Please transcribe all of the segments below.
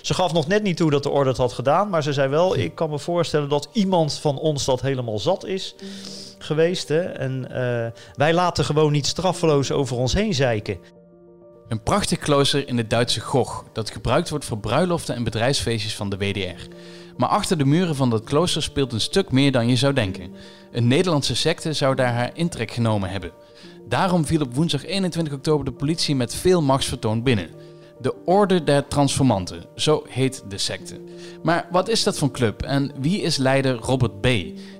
Ze gaf nog net niet toe dat de orde het had gedaan, maar ze zei wel: Ik kan me voorstellen dat iemand van ons dat helemaal zat is geweest. Hè? En eh, wij laten gewoon niet straffeloos over ons heen zeiken. Een prachtig klooster in de Duitse Goch, dat gebruikt wordt voor bruiloften en bedrijfsfeestjes van de WDR. Maar achter de muren van dat klooster speelt een stuk meer dan je zou denken. Een Nederlandse secte zou daar haar intrek genomen hebben. Daarom viel op woensdag 21 oktober de politie met veel machtsvertoon binnen. De Orde der Transformanten, zo heet de secte. Maar wat is dat voor club en wie is leider Robert B.,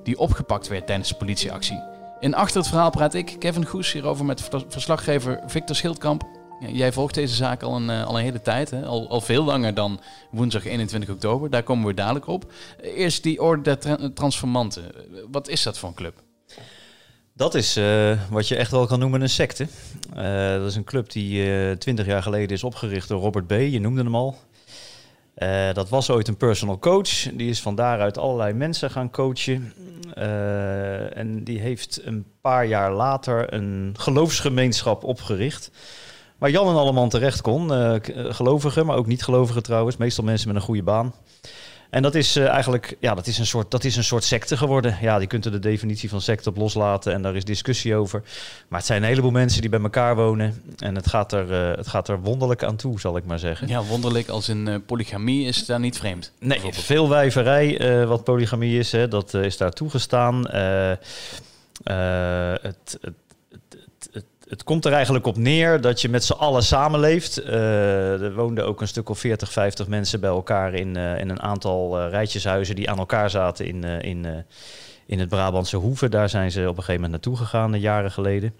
die opgepakt werd tijdens de politieactie? In Achter het Verhaal praat ik, Kevin Goes, hierover met verslaggever Victor Schildkamp. Jij volgt deze zaak al een, eh, al een hele tijd, hè? Al, al veel langer dan woensdag 21 oktober. Daar komen we dadelijk op. Eerst die Orde der Transformanten. Wat is dat voor een club? Dat is uh, wat je echt wel kan noemen een secte. Uh, dat is een club die twintig jaar geleden is opgericht door Robert B. Je noemde hem al. dat was ooit een personal coach. Die is van daaruit allerlei mensen gaan coachen. en die heeft een paar jaar later een geloofsgemeenschap opgericht. Waar Jan en allemaal terecht kon. Gelovigen, maar ook niet gelovigen trouwens. Meestal mensen met een goede baan. En dat is uh, eigenlijk, ja, dat is, een soort, dat is een soort secte geworden. Ja, die kunt er de definitie van secte op loslaten en daar is discussie over. Maar het zijn een heleboel mensen die bij elkaar wonen. En het gaat er, uh, het gaat er wonderlijk aan toe, zal ik maar zeggen. Ja, wonderlijk als in uh, polygamie is daar niet vreemd. Nee, veel wijverij, wat polygamie is, hè, dat is daar toegestaan. het, het het komt er eigenlijk op neer dat je met z'n allen samenleeft. Uh, er woonden ook een stuk of 40, 50 mensen bij elkaar in, uh, in een aantal uh, rijtjeshuizen die aan elkaar zaten in, in, in het Brabantse Hoeve. Daar zijn ze op een gegeven moment naartoe gegaan, jaren geleden.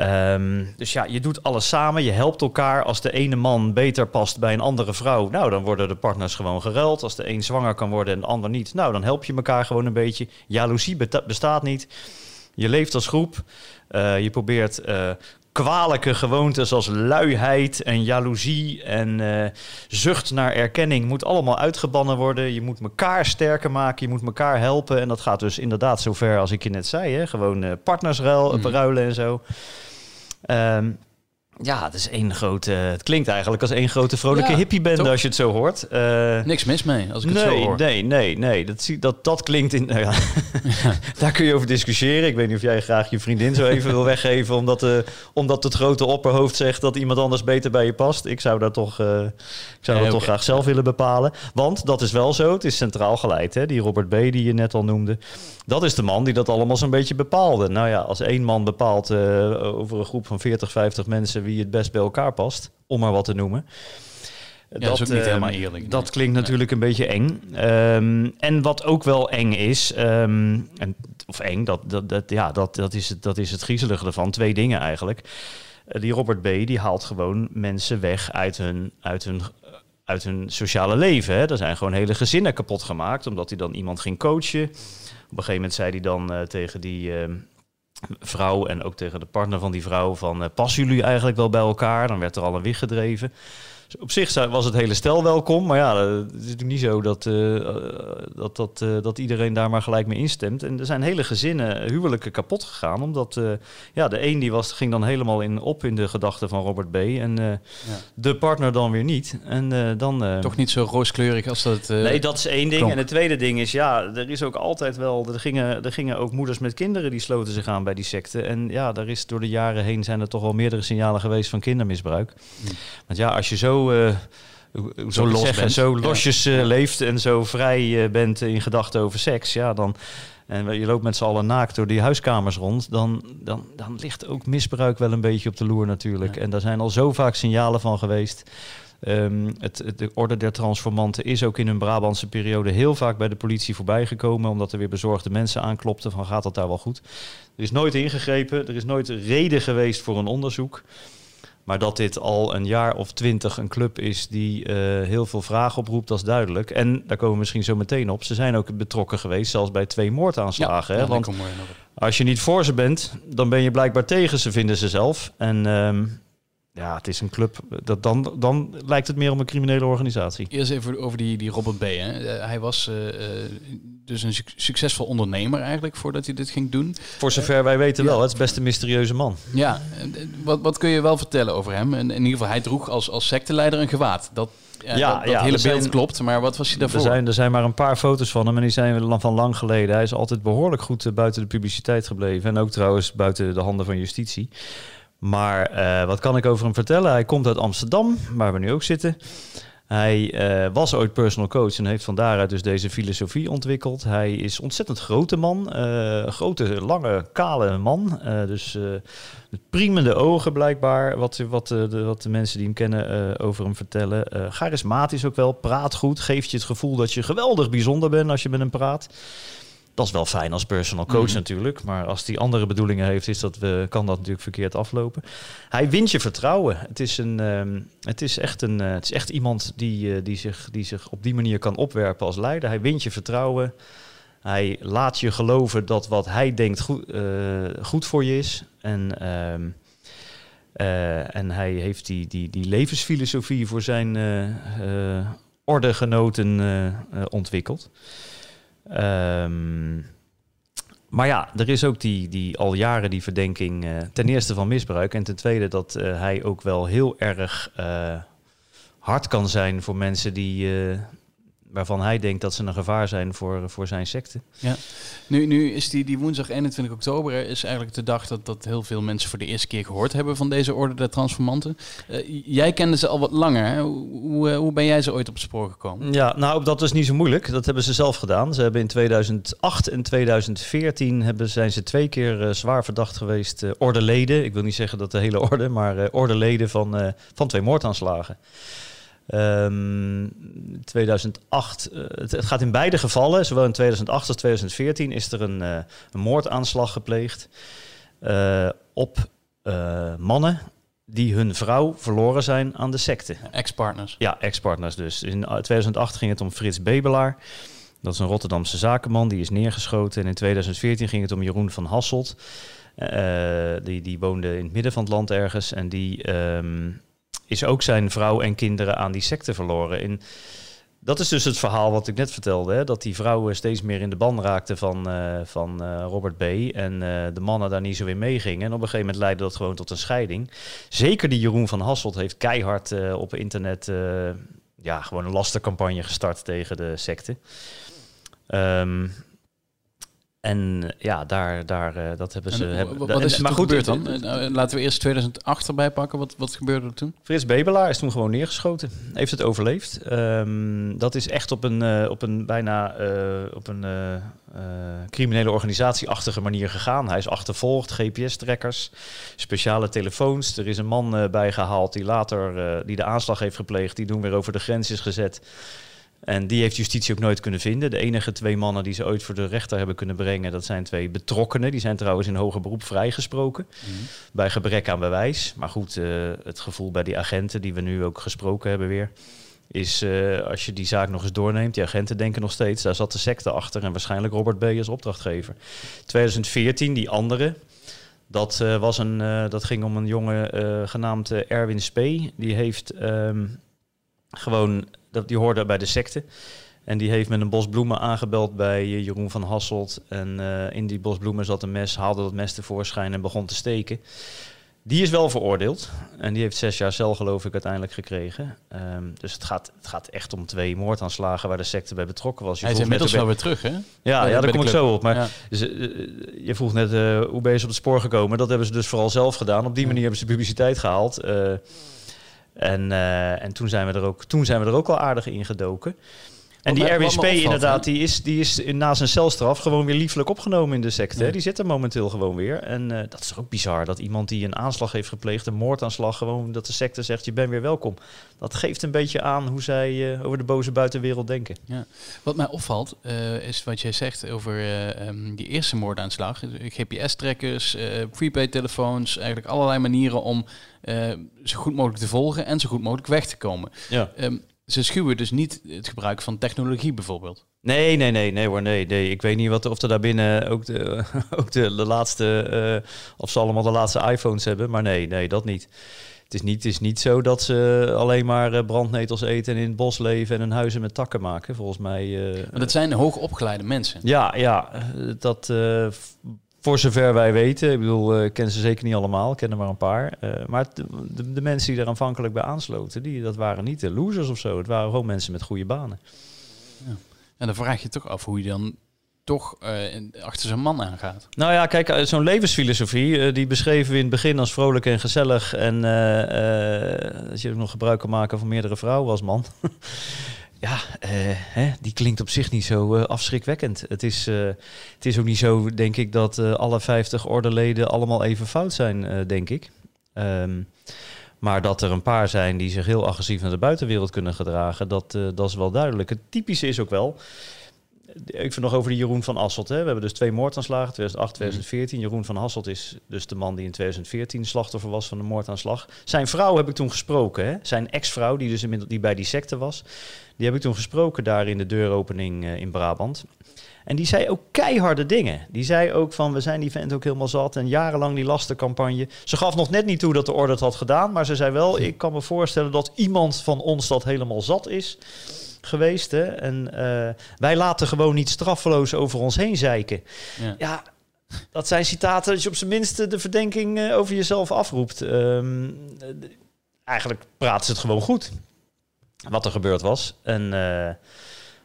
Um, dus ja, je doet alles samen, je helpt elkaar. Als de ene man beter past bij een andere vrouw, nou dan worden de partners gewoon geruild. Als de een zwanger kan worden en de ander niet, nou dan help je elkaar gewoon een beetje. Jaloezie bestaat niet. Je leeft als groep. Uh, je probeert uh, kwalijke gewoontes als luiheid en jaloezie en uh, zucht naar erkenning moet allemaal uitgebannen worden. Je moet elkaar sterker maken, je moet elkaar helpen. En dat gaat dus inderdaad zover als ik je net zei. Hè? Gewoon partnersruilen mm. ruilen en zo. Um, ja, het is één grote. Het klinkt eigenlijk als één grote vrolijke ja, hippiebende als je het zo hoort. Uh, Niks mis mee als ik nee, het zo hoor. Nee, nee, nee. Dat, dat, dat klinkt in. Nou ja, Daar kun je over discussiëren. Ik weet niet of jij graag je vriendin zo even wil weggeven, omdat, uh, omdat het grote opperhoofd zegt dat iemand anders beter bij je past. Ik zou dat toch, uh, ik zou dat toch graag zelf willen bepalen. Want dat is wel zo. Het is centraal geleid. Hè? Die Robert B. die je net al noemde. Dat is de man die dat allemaal zo'n beetje bepaalde. Nou ja, als één man bepaalt over een groep van 40, 50 mensen wie het best bij elkaar past, om maar wat te noemen. Ja, dat, is ook niet helemaal eerlijk. Dat klinkt natuurlijk een beetje eng. Um, en wat ook wel eng is, um, en, of eng, dat, dat, dat, ja, dat, dat, is het, dat is het griezelige ervan. Twee dingen eigenlijk. Uh, die Robert B. die haalt gewoon mensen weg uit hun, uit hun, uit hun sociale leven. Hè. Er zijn gewoon hele gezinnen kapot gemaakt, omdat hij dan iemand ging coachen. Op een gegeven moment zei hij dan uh, tegen die... Vrouw en ook tegen de partner van die vrouw van uh, passen jullie eigenlijk wel bij elkaar? Dan werd er al een wicht gedreven. Dus op zich was het hele stel welkom, maar ja, het is natuurlijk niet zo dat, uh, dat, dat, uh, dat iedereen daar maar gelijk mee instemt. En er zijn hele gezinnen, huwelijken kapot gegaan, omdat ja, de een die was, ging dan helemaal in, op in de gedachten van Robert B. En ja. de partner dan weer niet. En dan... Toch niet zo rooskleurig als dat... nee, dat is één ding. Klonk. En het tweede ding is, ja, er is ook altijd wel, er gingen, er gingen ook moeders met kinderen die sloten zich aan bij die secte. En ja, daar is door de jaren heen zijn er toch wel meerdere signalen geweest van kindermisbruik. Mm. Want ja, als je zo uh, zo, los zeggen, zo losjes uh, leeft en zo vrij uh, bent in gedachten over seks, ja, dan en je loopt met z'n allen naakt door die huiskamers rond, dan, dan, dan ligt ook misbruik wel een beetje op de loer natuurlijk. Ja. En daar zijn al zo vaak signalen van geweest. Um, het, het, de orde der transformanten is ook in een Brabantse periode heel vaak bij de politie voorbijgekomen, omdat er weer bezorgde mensen aanklopten van gaat dat daar wel goed. Er is nooit ingegrepen, er is nooit reden geweest voor een onderzoek. Maar dat dit al een jaar of twintig een club is die uh, heel veel vragen oproept, dat is duidelijk. En daar komen we misschien zo meteen op. Ze zijn ook betrokken geweest, zelfs bij twee moordaanslagen. Ja, hè? Want als je niet voor ze bent, dan ben je blijkbaar tegen ze, vinden ze zelf. En um, ja, het is een club. Dat dan, dan lijkt het meer om een criminele organisatie. Eerst even over die, die Robert B. Hè. Eh, hij was uh, dus een succesvol ondernemer eigenlijk voordat hij dit ging doen. Voor zover wij weten wel. Het is best een mysterieuze man. Ja, wat, wat kun je wel vertellen over hem? In, in ieder geval, hij droeg als, als secteleider een gewaad. Dat, ja, dat, hele beeld klopt, maar wat was hij daarvoor? Er zijn, er zijn maar een paar foto's van hem en die zijn van lang geleden. Hij is altijd behoorlijk goed buiten de publiciteit gebleven. En ook trouwens buiten de handen van justitie. Maar uh, wat kan ik over hem vertellen? Hij komt uit Amsterdam, waar we nu ook zitten. Hij uh, was ooit personal coach en heeft van daaruit dus deze filosofie ontwikkeld. Hij is ontzettend grote man, uh, grote, lange, kale man. Uh, dus priemende ogen blijkbaar, wat, wat, de, wat de mensen die hem kennen over hem vertellen. charismatisch ook wel, praat goed, geeft je het gevoel dat je geweldig bijzonder bent als je met hem praat. Dat is wel fijn als personal coach mhm. natuurlijk. Maar als die andere bedoelingen heeft, is dat we, kan dat natuurlijk verkeerd aflopen. Hij wint je vertrouwen. Het is, een, ehm, het is, echt, een, uh, het is echt iemand die, uh, die, zich, die zich op die manier kan opwerpen als leider. Hij wint je vertrouwen. Hij laat je geloven dat wat hij denkt goed, uh, goed voor je is. En, ehm, en hij heeft die, die, die levensfilosofie voor zijn ordegenoten ontwikkeld. Um, maar ja, er is ook die, die al jaren die verdenking uh, ten eerste van misbruik. En ten tweede dat uh, hij ook wel heel erg uh, hard kan zijn voor mensen die, waarvan hij denkt dat ze een gevaar zijn voor, voor zijn secte. Ja. Nu, nu is die, die woensdag 21 oktober is eigenlijk de dag dat, dat heel veel mensen voor de eerste keer gehoord hebben van deze orde der transformanten. Uh, jij kende ze al wat langer. Hè? Hoe, hoe ben jij ze ooit op het spoor gekomen? Ja, nou dat is niet zo moeilijk. Dat hebben ze zelf gedaan. Ze hebben in 2008 en 2014 hebben, zijn ze twee keer uh, zwaar verdacht geweest. Uh, ordeleden, ik wil niet zeggen dat de hele orde, maar ordeleden van, van twee moordaanslagen. Um, ehm, 2008, uh, het, het, gaat in beide gevallen, zowel in 2008 als 2014, is er een, uh, een moordaanslag gepleegd uh, op mannen die hun vrouw verloren zijn aan de secte. Ex-partners. Ja, ex-partners dus. In 2008 ging het om Frits Bebelaar. Dat is een Rotterdamse zakenman, die is neergeschoten. En in 2014 ging het om Jeroen van Hasselt. die, die woonde in het midden van het land ergens. En die um, is ook zijn vrouw en kinderen aan die secte verloren. In, dat is dus het verhaal wat ik net vertelde. Hè? Dat die vrouwen steeds meer in de ban raakten van, uh, van uh, Robert B. En uh, de mannen daar niet zo in meegingen. En op een gegeven moment leidde dat gewoon tot een scheiding. Zeker die Jeroen van Hasselt heeft keihard op internet ja, gewoon een lastercampagne gestart tegen de secte. Um, en ja, daar, daar, uh, dat hebben ze. hebben, wat is er maar goed, gebeurd dan? Uh, laten we eerst 2008 erbij pakken. Wat, wat gebeurde er toen? Frits Bebelaar is toen gewoon neergeschoten. Heeft het overleefd. Um, dat is echt op een, uh, op een bijna op een criminele organisatieachtige manier gegaan. Hij is achtervolgd, GPS-trekkers, speciale telefoons. Er is een man bijgehaald die later die de aanslag heeft gepleegd. Die toen weer over de grens is gezet. En die heeft justitie ook nooit kunnen vinden. De enige twee mannen die ze ooit voor de rechter hebben kunnen brengen, dat zijn twee betrokkenen. Die zijn trouwens in hoger beroep vrijgesproken. Mm Bij gebrek aan bewijs. Maar goed, uh, het gevoel bij die agenten, die we nu ook gesproken hebben weer. Is uh, als je die zaak nog eens doorneemt, die agenten denken nog steeds, daar zat de secte achter en waarschijnlijk Robert B. als opdrachtgever. 2014, die andere, dat, uh, was een, dat ging om een jongen genaamd Erwin Spee. Die heeft um, gewoon dat, die hoorde bij de secte. En die heeft met een bos bloemen aangebeld bij eh, Jeroen van Hasselt. En uh, in die bos bloemen zat een mes, haalde dat mes tevoorschijn en begon te steken. Die is wel veroordeeld. En die heeft zes jaar cel, geloof ik, uiteindelijk gekregen. Um, dus het gaat, het gaat echt om twee moordaanslagen waar de secte bij betrokken was. Je Hij is inmiddels wel weer terug, hè? Ja, ja, ja daar kom ik zo op. Maar ja. dus, uh, je vroeg net, uh, hoe ben je op het spoor gekomen? Dat hebben ze dus vooral zelf gedaan. Op die manier hebben ze publiciteit gehaald. Uh, en toen, zijn we er ook, toen zijn we er ook al aardig in gedoken. En die RWSP inderdaad, die is, die is na zijn celstraf gewoon weer liefelijk opgenomen in de secte. Die zit er momenteel gewoon weer. En uh, dat is ook bizar, dat iemand die een aanslag heeft gepleegd, een moordaanslag, gewoon dat de secte zegt, je bent weer welkom. Dat geeft een beetje aan hoe zij uh, over de boze buitenwereld denken. Ja. Wat mij opvalt, uh, is wat jij zegt over um, die eerste moordaanslag. GPS-trekkers, prepaid-telefoons, eigenlijk allerlei manieren om zo goed mogelijk te volgen en zo goed mogelijk weg te komen. Ja. Um, ze schuwen dus niet het gebruik van technologie bijvoorbeeld. Nee, nee, nee, nee hoor, nee, nee. Ik weet niet wat, of er daarbinnen ook de, ook de, de laatste, uh, of ze allemaal de laatste iPhones hebben, maar nee, nee, dat niet. het, is niet, het is niet zo dat ze alleen maar eh, brandnetels eten en in het bos leven en hun huizen met takken maken. Volgens mij. eh, Maar dat zijn hoogopgeleide mensen. ja, ja, eh, dat eh, voor zover wij weten. Ik bedoel, eh, ik ken ze zeker niet allemaal, ik ken er maar een paar. Eh, maar de, de mensen die er aanvankelijk bij aansloten, die, dat waren niet de losers of zo. Het waren gewoon mensen met goede banen. En dan vraag je toch af hoe je dan toch eh, in- achter zo'n man aangaat. Nou ja, kijk, eh, zo'n levensfilosofie, eh, die beschreven we in het begin als vrolijk en gezellig. En eh, eh, dat je ook nog gebruik kan maken van meerdere vrouwen als man. ja, eh, hè, die klinkt op zich niet zo eh, afschrikwekkend. Het is, eh, het is ook niet zo, denk ik, dat alle 50 ordeleden allemaal even fout zijn, denk ik. Ehm, maar dat er een paar zijn die zich heel agressief naar de buitenwereld kunnen gedragen, dat, dat is wel duidelijk. Het typische is ook wel, ik vind nog over die Jeroen van Asselt. Hè. We hebben dus twee moordaanslagen, 2008, 2014. Jeroen van Hasselt is dus de man die in 2014 slachtoffer was van de moordaanslag. Zijn vrouw heb ik toen gesproken. Hè. Zijn ex-vrouw, die dus inmiddels die bij die secte was. Die heb ik toen gesproken daar in de deuropening eh, in Brabant. En die zei ook keiharde dingen. Die zei ook van, we zijn die vent ook helemaal zat. En jarenlang die lastencampagne. Ze gaf nog net niet toe dat de orde het had gedaan. Maar ze zei wel, ik kan me voorstellen dat iemand van ons dat helemaal zat is geweest. Hè? En eh, wij laten gewoon niet straffeloos over ons heen zeiken. Ja. Ja, dat zijn citaten dat je op zijn minst eh, de verdenking eh, over jezelf afroept. Ehm, eh, eigenlijk praten ze het gewoon goed, wat er gebeurd was. En,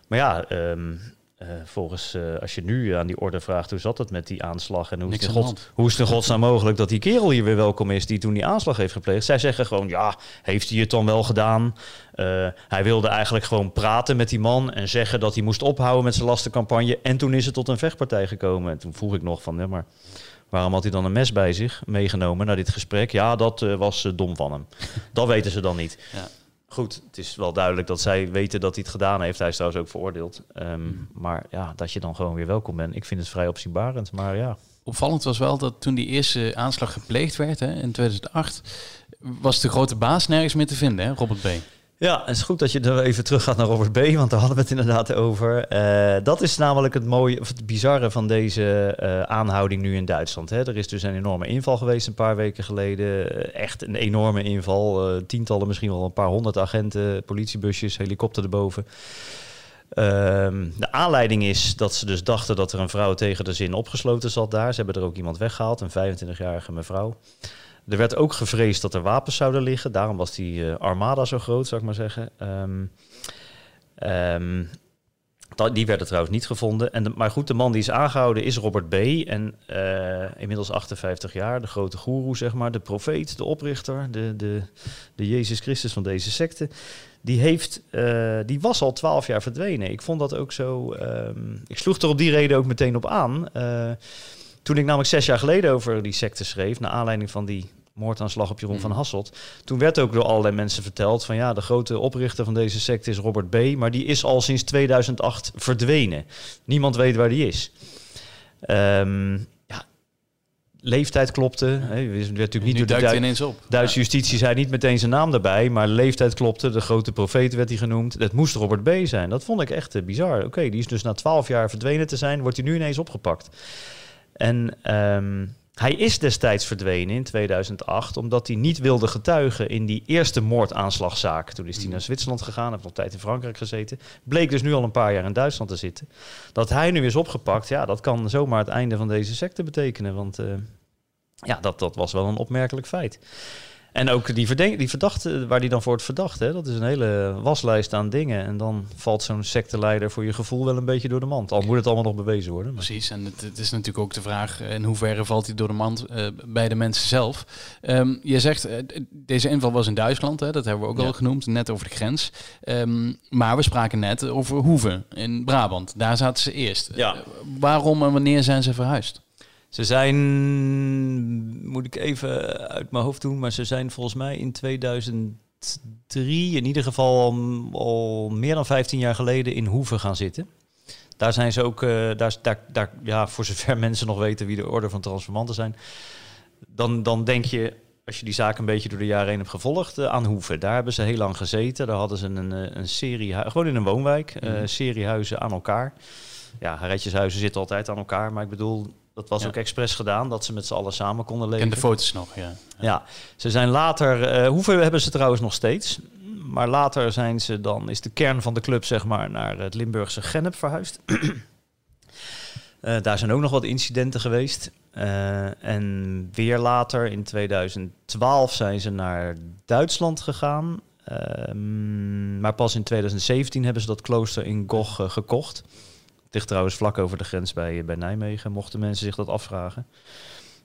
maar ja, ehm, eh, volgens, eh, als je nu aan die orde vraagt hoe zat het met die aanslag en hoe is, het God, hoe is het in godsnaam mogelijk dat die kerel hier weer welkom is die toen die aanslag heeft gepleegd? Zij zeggen gewoon, ja, heeft hij het dan wel gedaan? Eh, hij wilde eigenlijk gewoon praten met die man en zeggen dat hij moest ophouden met zijn lastencampagne. En toen is het tot een vechtpartij gekomen. En toen vroeg ik nog van, ja, maar waarom had hij dan een mes bij zich meegenomen naar dit gesprek? Ja, dat was dom van hem. dat weten ze dan niet. Ja. Goed, het is wel duidelijk dat zij weten dat hij het gedaan heeft. Hij is trouwens ook veroordeeld. Ehm, Maar ja, dat je dan gewoon weer welkom bent. Ik vind het vrij opzienbarend. Maar ja, Opvallend was wel dat toen die eerste aanslag gepleegd werd hè, in 2008, was de grote baas nergens meer te vinden, hè, Robert B. Ja, het is goed dat je er even terug gaat naar Robert B., want daar hadden we het inderdaad over. Eh, dat is namelijk het mooie, of het bizarre van deze eh, aanhouding nu in Duitsland. Hè. Er is dus een enorme inval geweest een paar weken geleden. Eh, echt een enorme inval. Tientallen, misschien wel een paar honderd agenten, politiebusjes, helikopter erboven. Ehm, de aanleiding is dat ze dus dachten dat er een vrouw tegen de zin opgesloten zat daar. Ze hebben er ook iemand weggehaald, een 25-jarige mevrouw. Er werd ook gevreesd dat er wapens zouden liggen. Daarom was die eh, armada zo groot, zou ik maar zeggen. Ehm, ehm, die werden trouwens niet gevonden. En maar goed, de man die is aangehouden is Robert B. En eh, inmiddels 58 jaar, de grote goeroe, zeg maar. De profeet, de oprichter, de, de, de Jezus Christus van deze secte. Die, heeft, eh, die was al 12 jaar verdwenen. Ik vond dat ook zo... ehm, ik sloeg er op die reden ook meteen op aan. Toen ik namelijk zes jaar geleden over die secte schreef... naar aanleiding van die moordaanslag op Jeroen Mhm. van Hasselt... toen werd ook door allerlei mensen verteld... van ja, de grote oprichter van deze secte is Robert B... maar die is al sinds 2008 verdwenen. Niemand weet waar die is. Ehm, ja, leeftijd klopte. Hè, werd natuurlijk niet nu door de duikt hij Dui- ineens op. Duitse justitie zei niet meteen zijn naam erbij, maar leeftijd klopte. De grote profeet werd hij genoemd. Het moest Robert B. zijn. Dat vond ik echt eh, bizar. Oké, die is dus na twaalf jaar verdwenen te zijn, wordt hij nu ineens opgepakt. En ehm, hij is destijds verdwenen in 2008, omdat hij niet wilde getuigen in die eerste moordaanslagzaak. Toen is hij Mhm. naar Zwitserland gegaan, heeft nog tijd in Frankrijk gezeten. Bleek dus nu al een paar jaar in Duitsland te zitten. Dat hij nu is opgepakt, ja, dat kan zomaar het einde van deze secte betekenen. Want eh, ja, dat, dat was wel een opmerkelijk feit. En ook die, die verdachte, waar die dan voor het verdacht, hè, dat is een hele waslijst aan dingen. En dan valt zo'n secteleider voor je gevoel wel een beetje door de mand. Al moet het allemaal nog bewezen worden. Maar. Precies, en het, het is natuurlijk ook de vraag in hoeverre valt hij door de mand eh, bij de mensen zelf. Ehm, je zegt, eh, deze inval was in Duitsland, hè, dat hebben we ook Ja. al genoemd, net over de grens. Ehm, maar we spraken net over Hoeven in Brabant. Daar zaten ze eerst. Ja. Eh, waarom en wanneer zijn ze verhuisd? Ze zijn, moet ik even uit mijn hoofd doen, maar ze zijn volgens mij in 2003, in ieder geval al, al meer dan 15 jaar geleden, in Hoeven gaan zitten. Daar zijn ze ook, eh, daar, daar, daar, ja, voor zover mensen nog weten wie de orde van transformanten zijn, dan, dan denk je, als je die zaak een beetje door de jaren heen hebt gevolgd, eh, aan Hoeven. Daar hebben ze heel lang gezeten. Daar hadden ze een, een serie, gewoon in een woonwijk, Mhm. serie huizen aan elkaar. Ja, rijtjeshuizen zitten altijd aan elkaar, maar ik bedoel, Dat was Ja. ook expres gedaan, dat ze met z'n allen samen konden leven. En de foto's nog, ja. Ja, ze zijn later. eh hoeveel hebben ze trouwens nog steeds? Maar later zijn ze dan, is de kern van de club zeg maar naar het Limburgse Gennep verhuisd. Eh, daar zijn ook nog wat incidenten geweest. Eh, en weer later, in 2012, zijn ze naar Duitsland gegaan. Ehm, maar pas in 2017 hebben ze dat klooster in Gogh eh, gekocht. Ligt trouwens vlak over de grens bij, bij Nijmegen, mochten mensen zich dat afvragen.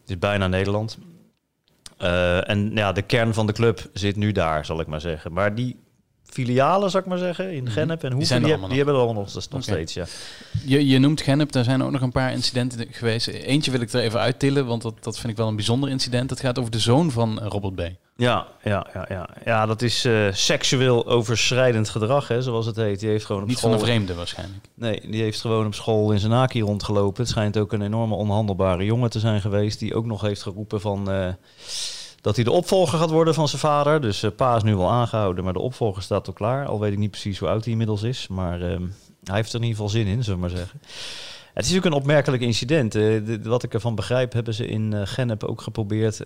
Het is bijna Nederland. Eh, en ja, de kern van de club zit nu daar, zal ik maar zeggen. Maar die filialen, zal ik maar zeggen, in Mhm. Gennep en Die zijn die, er die hebben er allemaal nog, nog steeds, ja. Je, je noemt Gennep, daar zijn ook nog een paar incidenten geweest. Eentje wil ik er even uittillen, want dat, dat vind ik wel een bijzonder incident. Dat gaat over de zoon van eh, Robert B. Ja, ja, ja, ja. ja dat is eh, seksueel overschrijdend gedrag, hè, zoals het heet. Die heeft gewoon op Niet school... van een vreemde waarschijnlijk. Nee, die heeft gewoon op school in zijn naki rondgelopen. Het schijnt ook een enorme onhandelbare jongen te zijn geweest... die ook nog heeft geroepen van... eh, dat hij de opvolger gaat worden van zijn vader. Dus eh, pa is nu wel aangehouden, maar de opvolger staat al klaar. Al weet ik niet precies hoe oud hij inmiddels is. Maar ehm, hij heeft er in ieder geval zin in, zullen maar zeggen. Het is ook een opmerkelijk incident. Eh, wat ik ervan begrijp, hebben ze in Gennep ook geprobeerd...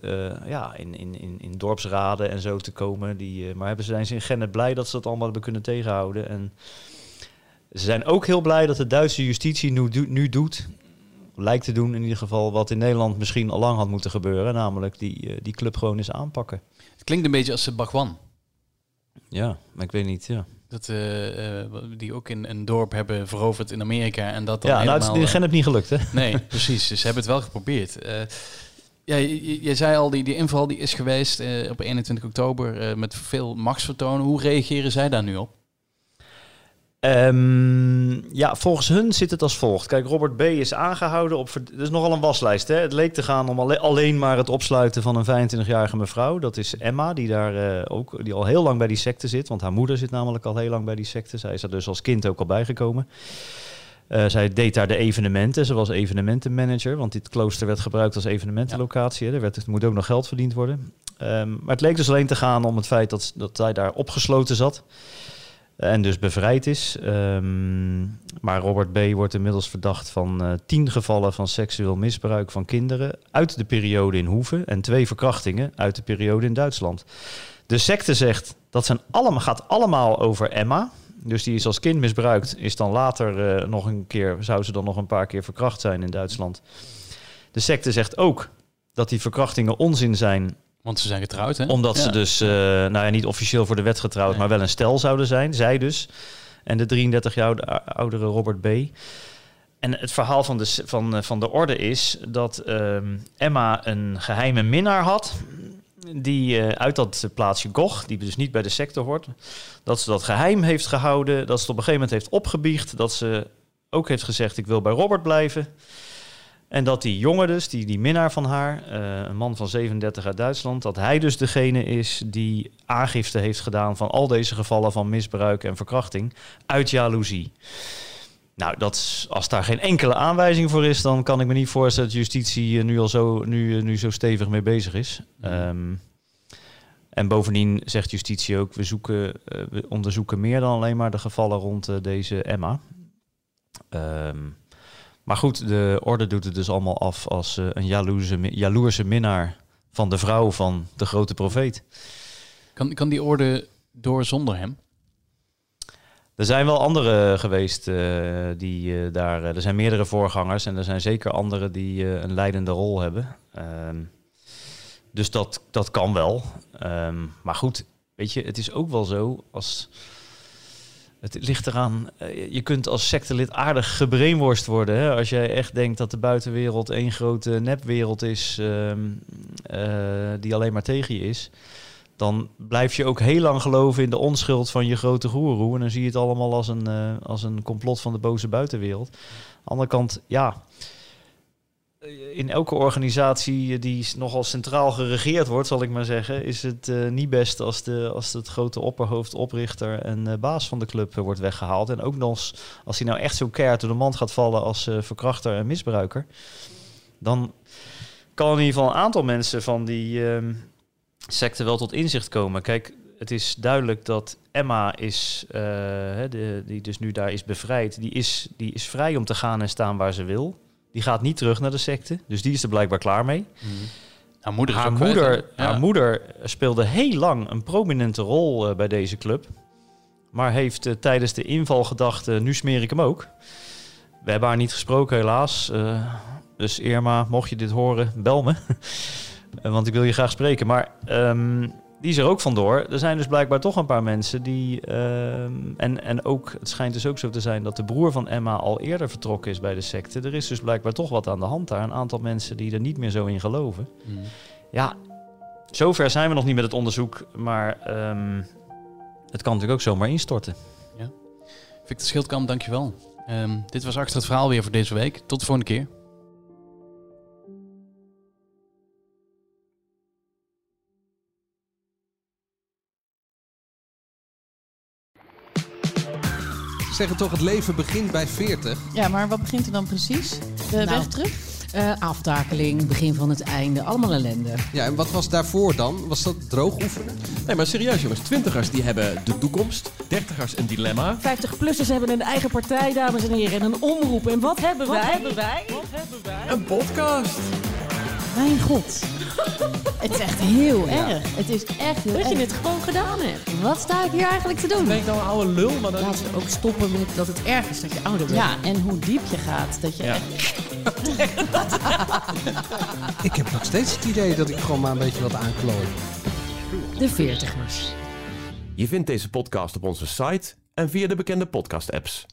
ja, in, in, in, in dorpsraden en zo te komen. Die, maar hebben ze, zijn ze in Gennep blij dat ze dat allemaal hebben kunnen tegenhouden. En ze zijn ook heel blij dat de Duitse justitie nu, nu doet... Lijkt te doen in ieder geval wat in Nederland misschien al lang had moeten gebeuren. Namelijk die, eh, die club gewoon eens aanpakken. Het klinkt een beetje als de Bagwan. Ja, maar ik weet niet, ja. Dat, eh, eh, die ook in een dorp hebben veroverd in Amerika. En dat dan Ja, nou, het helemaal, is eh, niet gelukt, hè? Nee, precies. Dus ze hebben het wel geprobeerd. Eh ja, je, zei al, die, die inval die is geweest eh, op 21 oktober eh, met veel machtsvertonen. Hoe reageren zij daar nu op? Ehm, ja, volgens hun zit het als volgt. Kijk, Robert B. is aangehouden op... Dat is nogal een waslijst, hè? Het leek te gaan om alle- alleen maar het opsluiten van een 25-jarige mevrouw. Dat is Emma, die daar eh, ook die al heel lang bij die secte zit. Want haar moeder zit namelijk al heel lang bij die secte. Zij is er dus als kind ook al bijgekomen. Eh, zij deed daar de evenementen. Ze was evenementenmanager, want dit klooster werd gebruikt als evenementenlocatie. Er, werd, er moet ook nog geld verdiend worden. Ehm, maar het leek dus alleen te gaan om het feit dat, dat zij daar opgesloten zat. En dus bevrijd is. Ehm, maar Robert B. wordt inmiddels verdacht van eh, tien gevallen van seksueel misbruik van kinderen uit de periode in Hoeven en twee verkrachtingen uit de periode in Duitsland. De secte zegt dat zijn allemaal, gaat allemaal over Emma. Dus die is als kind misbruikt, is dan later eh, nog een keer, zou ze dan nog een paar keer verkracht zijn in Duitsland. De secte zegt ook dat die verkrachtingen onzin zijn Want ze zijn getrouwd, hè? omdat ze dus, eh, nou ja, niet officieel voor de wet getrouwd, Nee. maar wel een stel zouden zijn. Zij dus. En de 33 jaar oude- oudere Robert B. En het verhaal van de, van, eh, van de orde is dat ehm, Emma een geheime minnaar had. Die eh, uit dat plaatsje Gogh, die dus niet bij de secte hoort. Dat ze dat geheim heeft gehouden. Dat ze het op een gegeven moment heeft opgebiecht. Dat ze ook heeft gezegd: Ik wil bij Robert blijven. En dat die jongen dus, die, die minnaar van haar, eh, een man van 37 uit Duitsland, dat hij dus degene is die aangifte heeft gedaan van al deze gevallen van misbruik en verkrachting uit jaloezie. Nou, dat, als daar geen enkele aanwijzing voor is, dan kan ik me niet voorstellen dat justitie eh, nu al zo, nu, eh, nu zo stevig mee bezig is. Mhm. Ehm, en bovendien zegt justitie ook, we, zoeken, we onderzoeken meer dan alleen maar de gevallen rond deze Emma. Ehm, maar goed, de orde doet het dus allemaal af als eh, een jaloerse, jaloerse minnaar van de vrouw van de grote profeet. Kan, kan die orde door zonder hem? Er zijn wel andere geweest eh, die eh, daar. er zijn meerdere voorgangers en er zijn zeker anderen die een leidende rol hebben. Ehm, dus dat, dat kan wel. Ehm, maar goed, weet je, het is ook wel zo als. Het ligt eraan, eh, je kunt als sectelid aardig gebrainworst worden. Hè? Als jij echt denkt dat de buitenwereld één grote nepwereld is ehm, eh, die alleen maar tegen je is dan blijf je ook heel lang geloven in de onschuld van je grote goeroe. En dan zie je het allemaal als een, eh, als een complot van de boze buitenwereld. Aan de andere kant, ja, in elke organisatie eh, die nogal centraal geregeerd wordt, zal ik maar zeggen, is het eh, niet best als, de, als het grote opperhoofd, oprichter en eh, baas van de club eh, wordt weggehaald. En ook nog eens, als hij nou echt zo keihard door de mand gaat vallen als eh, verkrachter en misbruiker, dan kan in ieder geval een aantal mensen van die ehm secte wel tot inzicht komen. Kijk, het is duidelijk dat Emma is, eh, die dus nu daar is bevrijd, die is, die is vrij om te gaan en staan waar ze wil. Die gaat niet terug naar de secte. Dus die is er blijkbaar klaar mee. Moeder is Haar kwijt, moeder, hè? Ja. haar moeder speelde heel lang een prominente rol eh, bij deze club. Maar heeft eh, tijdens de inval gedacht, nu smeer ik hem ook. We hebben haar niet gesproken helaas. Eh, dus Irma, mocht je dit horen, bel me. Want ik wil je graag spreken. Maar ehm, die is er ook vandoor. Er zijn dus blijkbaar toch een paar mensen die... ehm, en, en ook, het schijnt dus ook zo te zijn dat de broer van Emma al eerder vertrokken is bij de secte. Er is dus blijkbaar toch wat aan de hand daar. Een aantal mensen die er niet meer zo in geloven. Mm. Ja, zover zijn we nog niet met het onderzoek, maar ehm, het kan natuurlijk ook zomaar instorten. Victor Schildkamp, dankjewel. Ehm dit was Achter het Verhaal weer voor deze week. Tot de volgende keer. Zeggen toch, het leven begint bij 40. Ja, maar wat begint er dan precies? De Nou, weg terug? Eh, aftakeling, begin van het einde, allemaal ellende. Ja, en wat was daarvoor dan? Was dat droog oefenen? Nee, maar serieus jongens. Twintigers die hebben de toekomst. Dertigers een dilemma. 50-plussers hebben een eigen partij, dames en heren. En een omroep. En wat hebben wij? hebben wij? Een podcast. Mijn god. het is echt heel erg. Het is echt heel Dat je het gewoon gedaan hebt. Wat sta ik hier eigenlijk te doen? Ben ik nou een oude lul? Maar dan... Laten we ook stoppen met dat het erg is dat je ouder bent. Ja, en hoe diep je gaat. Dat je Ja. echt... Ik heb nog steeds het idee dat ik gewoon maar een beetje wat aanklooi. De veertigers. Je vindt deze podcast op onze site en via de bekende podcast apps.